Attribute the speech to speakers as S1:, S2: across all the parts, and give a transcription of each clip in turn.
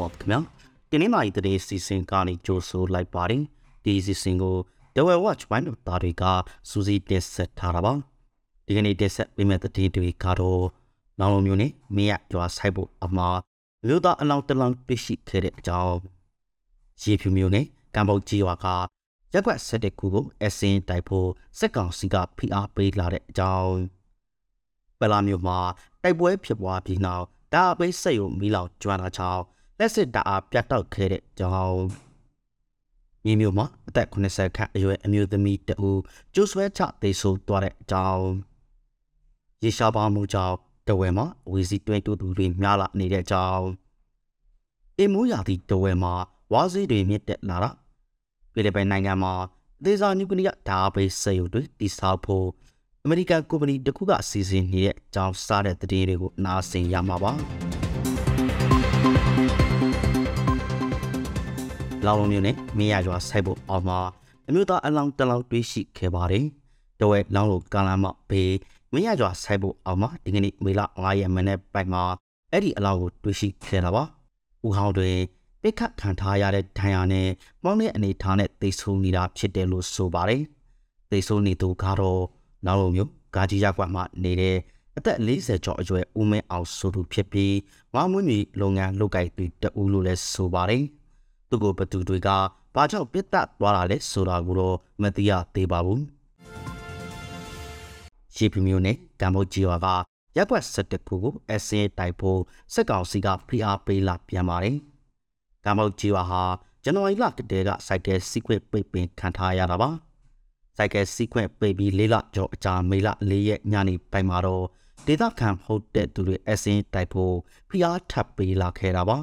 S1: ပါခင်ဗျာဒီနေ့မှဒီတဲ့စီစဉ်ကနေကြိုဆိုလိုက်ပါတယ်ဒီစီစဉ်ကို The Well Watch ဘိုင်းတို့သားတွေကစူးစီးတက်ဆက်ထားတာပါဒီကနေ့တက်ဆက်ပေးမဲ့တဲ့တွေကတော့နောင်လိုမျိုးနဲ့မင်းရကြွားဆိုင်ဖို့အမှားလူသားအလောင်းတလောင်းပြရှိခဲ့တဲ့အကြောင်းရေဖြူမျိုးနဲ့ကံပုတ်ကြီးရွာကရက်ွက်ဆက်တဲ့ကူကိုအစင်းတိုက်ဖို့စက်ကောင်စီကဖိအားပေးလာတဲ့အကြောင်းပလာမျိုးမှာတိုက်ပွဲဖြစ်ပွားပြီးနောက် ဒါအပိတ်ဆက်ရုံမီလောင်ကျွမ်းတာချောင်းလက်စစ်တအားပြတ်တောက်ခဲ့တဲ့ကြောင်းမြေမျိုးမှာအသက်80ခန့်အရွယ်အမျိုးသမီးတဦးကျိုးဆွဲချသေဆုံးသွားတဲ့အကြောင်းရေရှားပါမှုကြောင့်တဝဲမှာဝီစီတွင်းတူတူတွေများလာနေတဲ့အကြောင်းအင်မိုးရာသီတဝဲမှာဝါးစည်းတွေမြင့်တက်လာတာဖိလစ်ပိုင်နိုင်ငံမှာဒေဇာနျူကလ িয়ার ဓာတ်ပိတ်စက်ရုံတွေတည်ဆောက်ဖို့ အမေရိကန်ကုမ္ပဏီတစ်ခုကစီစဉ်နေတဲ့အကြောင်းစားတဲ့သတင်းတွေကိုနားဆင်ရမှာပါ။လောင်လုံးမျိုးနဲ့မင်းရရွာဆိုင်ဖို့အောင်မှာအမျိုးသားအလောင်းတလောင်းတွေးရှိခဲ့ပါတယ်။တဝဲလောင်းလိုကလမ်းမဘေးမင်းရရွာဆိုင်ဖို့အောင်မှာဒီကနေ့မေလ9ရက်မနေ့ပိုက်မှာအဲ့ဒီအလောင်းကိုတွေးရှိခဲ့တာပါ။ဦးဟောင်းတွေပိတ်ခတ်ခံထားရတဲ့ဒဏ်ရာနဲ့မောင်းတဲ့အနေထားနဲ့သိဆိုးနေတာဖြစ်တယ်လို့ဆိုပါတယ်။သိဆိုးနေသူကတော့ နောက်လိုမျိုးဂါကြီးရက်ကွက်မှနေတဲ့အသက်40ကျော်အရွယ်ဦးမင်းအောင်ဆိုသူဖြစ်ပြီးဝါမွေးမီလုပ်ငန်းလုပ်ကိုင်သူတဦးလို့လည်းဆိုပါတယ်။သူ့ကိုဘသူတွေကဘာကြောင့်ပြစ်တက်သွားတာလဲဆိုတာကိုတော့မသိရသေးပါဘူး။ရှေးပြမျိုးနဲ့ကမ္ဘောဂျီယာကရက်ွက်၁၁ခုကိုအစင်းတိုက်ဖို့စက်ကောင်စီကဖိအားပေးလာပြန်ပါတယ်။ကမ္ဘောဂျီယာဟာဇန်နဝါရီလတည်းကစိုက်ကဲစီကွက်ပိတ်ပင်ခံထားရတာပါ။ စိုက်ကယ်စီခွင့်ပိတ်ပြီးလေးလကျော်အကြာမေလ၄ရက်ညနေပိုင်းမှာတော့ဒေသခံဟုတ်တဲ့သူတွေအစင်းတိုက်ဖို့ဖိအားထပ်ပေးလာခဲ့တာပါ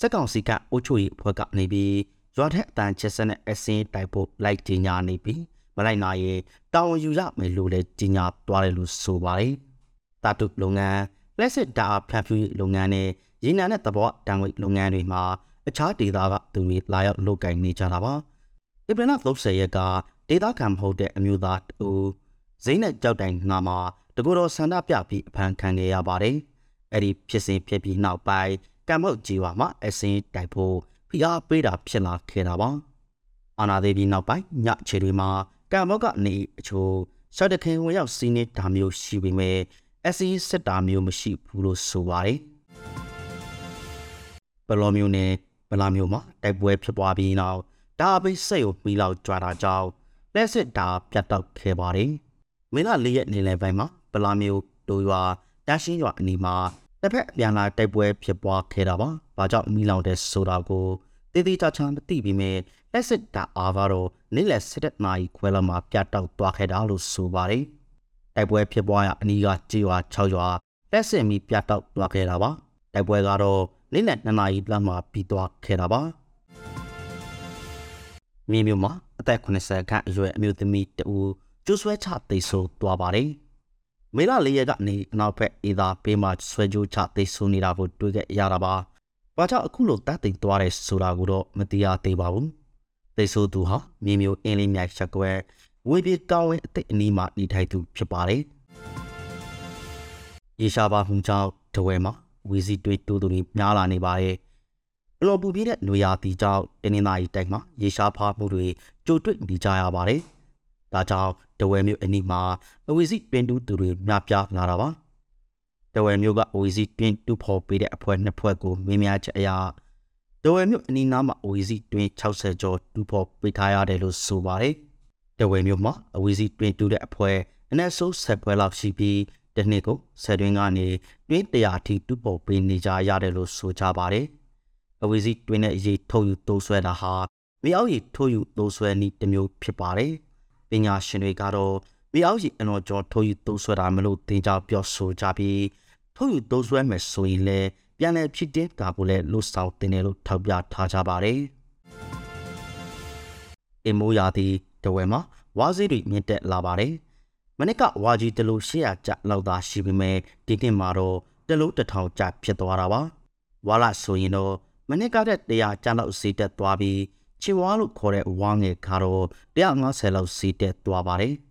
S1: စက်ကောင်စီကအုပ်ချုပ်ရေးအဖွဲ့ကနေပြီးရွာထက်အတန်ချက်စနဲ့အစင်းတိုက်ဖို့လိုက်တင်ညာနေပြီးမလိုက်နိုင်ရင်တောင်းယူရမယ်လို့လည်းကြီးညာသွားတယ်လို့ဆိုပါတယ်တာတုလုပ်ငန်းလက်စစ်တာဖန်ဖြူလုပ်ငန်းနဲ့ရေနံနဲ့သဘောတံငွေလုပ်ငန်းတွေမှာအခြားဒေသကသူတွေလာရောက်လုပ်ကိုင်နေကြတာပါဧပြီလ30ရက်က ဒေသခံမဟုတ်တဲ့အမျိုးသားတူဇိမ့်နဲ့ကြောက်တိုင်နာမှာတကူတော်ဆန္ဒပြပြီးအဖမ်းခံခဲ့ရပါတယ်။အဲ့ဒီဖြစ်စဉ်ဖြစ်ပြီးနောက်ပိုင်းကံမုတ်ကြီးဝါမှာအစင်းတိုက်ဖို့ဖိအားပေးတာဖြစ်လာခဲ့တာပါ။အာနာသေးပြီးနောက်ပိုင်းညချေတွေမှာကံမုတ်ကနေအချို့ရှော့တခင်ဝင်ရောက်စီးနေတာမျိုးရှိပေမဲ့အစီစစ်တာမျိုးမရှိဘူးလို့ဆိုပါတယ်။ဘလောမျိုးနဲ့ဗလာမျိုးမှာတိုက်ပွဲဖြစ်ပွားပြီးနောက်ဒါအပိစိတ်ကိုမိလောက်ကြွားတာကြောင့် လက်စစ်တာပြတ်တောက်ခဲ့ပါတယ်။မင်းလ၄ရက်နေလယ်ပိုင်းမှာပလာမျိုးတို့ရွာတရှင်းရွာအနီးမှာတစ်ဖက်အပြန်လာတိုက်ပွဲဖြစ်ပွားခဲ့တာပါ။ဘာကြောင့်မိလောင်တဲ့ဆိုတာကိုတည်တည်ချာချာမသိပေမဲ့လက်စစ်တာအားကတော့နေ့လယ်၁၇နာရီခွဲလောက်မှာပြတ်တောက်သွားခဲ့တာလို့ဆိုပါတယ်။တိုက်ပွဲဖြစ်ပွားရအနီးကကြေးရွာ6ရွာလက်စစ်မီပြတ်တောက်သွားခဲ့တာပါ။တိုက်ပွဲကတော့နေ့လယ်2နာရီလောက်မှာပြီးသွားခဲ့တာပါ။မြေမြို့မှာ အသက်80ခန့်အရွယ်အမျိုးသမီးတဦးကျိုးဆွဲချသိဆိုးသွားပါတယ်။မေလ၄ရက်ကနေအနောက်ဘက်အေသာပေးမှဆွဲကြိုးချသိဆိုးနေတာကိုတွေ့ခဲ့ရတာပါ။ဘာကြောင့်အခုလိုတတ်သိမ်သွားတယ်ဆိုတာကိုတော့မသိရသေးပါဘူး။သိဆိုးသူဟာမြေမြို့အင်းလေးမြိုက်ချက်ကွဲဝေပြေတောင်းဝဲအသိအနီးမှာနေထိုင်သူဖြစ်ပါတယ်။ရေရှားပါမှုကြောင့်တဝဲမှာဝီစီတွေးတူတူများလာနေပါတယ်။ အလော်ပူပြည့်တဲ့နွေရာသီကြောင့်တင်းနေသားရီတိုက်မှာရေရှားဖားမှုတွေကြိုတွေ့နေကြရပါတယ်။ဒါကြောင့်တဝဲမြို့အနီးမှာအဝီစီပင်တူသူတွေများပြားလာတာပါ။တဝဲမြို့ကအဝီစီတွင်တူဖော်ပေးတဲ့အဖွဲ့နှစ်ဖွဲ့ကိုမင်းများချက်အရာတဝဲမြို့အနီးနားမှာအဝီစီတွင်60ကျော်တူဖော်ပေးထားရတယ်လို့ဆိုပါတယ်။တဝဲမြို့မှာအဝီစီတွင်တူတဲ့အဖွဲ့အနက်ဆိုးဆက်ပွဲလောက်ရှိပြီးတနေ့ကိုဆယ်တွင်းကနေတွင်း100အထိတူဖော်ပေးနေကြရတယ်လို့ဆိုကြပါတယ်။ အဝေစီတွင်းတဲ့အရေးထုတ်ယူတိုးဆွဲတာဟာမြေအောက်ရည်ထုတ်ယူတိုးဆွဲနည်းတစ်မျိုးဖြစ်ပါတယ်။ပညာရှင်တွေကတော့မြေအောက်ရည်အနော်ကျော်ထုတ်ယူတိုးဆွဲတာမလို့သင်ကြားပြောဆိုကြပြီးထုတ်ယူတိုးဆွဲမယ်ဆိုရင်လည်းပြန်လည်ဖြစ်တဲ့ကာကိုလည်းလွတ်ဆောင်တင်တယ်လို့ထောက်ပြထားကြပါတယ်။အမိုးရာသီတဝဲမှာဝါးစည်းတွေမြင့်တက်လာပါတယ်။မနစ်ကဝါကြီးတလို့800ကျလောက်သာရှိပေမဲ့ဒီနှစ်မှာတော့တလို့1000ကျဖြစ်သွားတာပါ။ဝါလာဆိုရင်တော့ မနစ်ကတဲ့100ကျန်းလောက်စီးတက်သွားပြီးချီဝါလို့ခေါ်တဲ့ဝါငယ်ကတော့150လောက်စီးတက်သွားပါတယ်။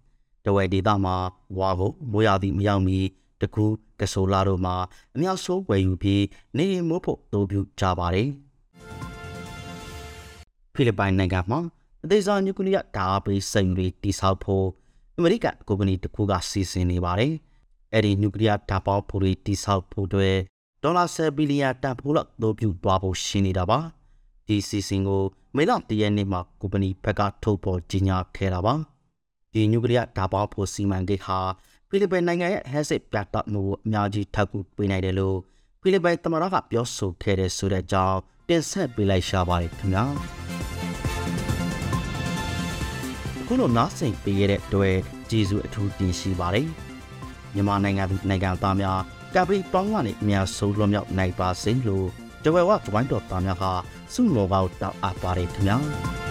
S1: တဝဲဒေသမှာဝါကိုမိုးရသည်မရောက်မီ တကူကဆိုလာတို့မှာအများဆုံးဝယ်ယူပြီးနေရင်မိုးဖို့အသုံးပြုကြပါတယ်ဖိလစ်ပိုင်နိုင်ငံမှာအသေးစားနျူကလ িয়ার ဓာတ်အားပေးစက်ရုံတွေတည်ဆောက်ဖို့အမေရိကန်ကုမ္ပဏီတစ်ခုကစီစဉ်နေပါတယ်အဲ့ဒီနျူကလ িয়ার ဓာတ်ပေါင်းဖိုတွေတည်ဆောက်ဖို့အတွက် ဒေါ်လာ10ဘီလီယံတန်ဖိုးလောက်အသုံးပြုသွားဖို့ရှိနေတာပါဒီစီစဉ်ကိုမေလတရက်နေ့မှာကုမ္ပဏီဘက်ကထုတ်ပေါ်ကြေညာခဲ့တာပါဒီနျူကလ িয়ার ဓာတ်ပေါင်းဖိုစီမံကိန်းဟာဖိလစ်ပိုင်နိုင်ငံရဲ့ဟက်စစ်ပြတ်တောက်မှုကိုအများကြီးထောက်ကူပေးနိုင်တယ်လို့ဖိလစ်ပိုင်သမ္မတကပြောဆိုခဲ့တဲ့ဆိုတဲ့အကြောင်းတင်ဆက်ပေးလိုက်ရှာပါတယ်ခင်ဗျာအခုလိုနားဆင်ပေးရတဲ့အတွက်ကျေးဇူးအထူးတင်ရှိပါတယ်မြန်မာနိုင်ငံသူနိုင်ငံသားများ ကပ္ပိပေါင်းကနေအများဆုံးလွန်မြောက်နိုင်ပါစေလို့တဝဲဝဝိုင်းတော်သားများကဆုမောကောက်တောက်အပ်ပါတယ်ခင်ဗျာ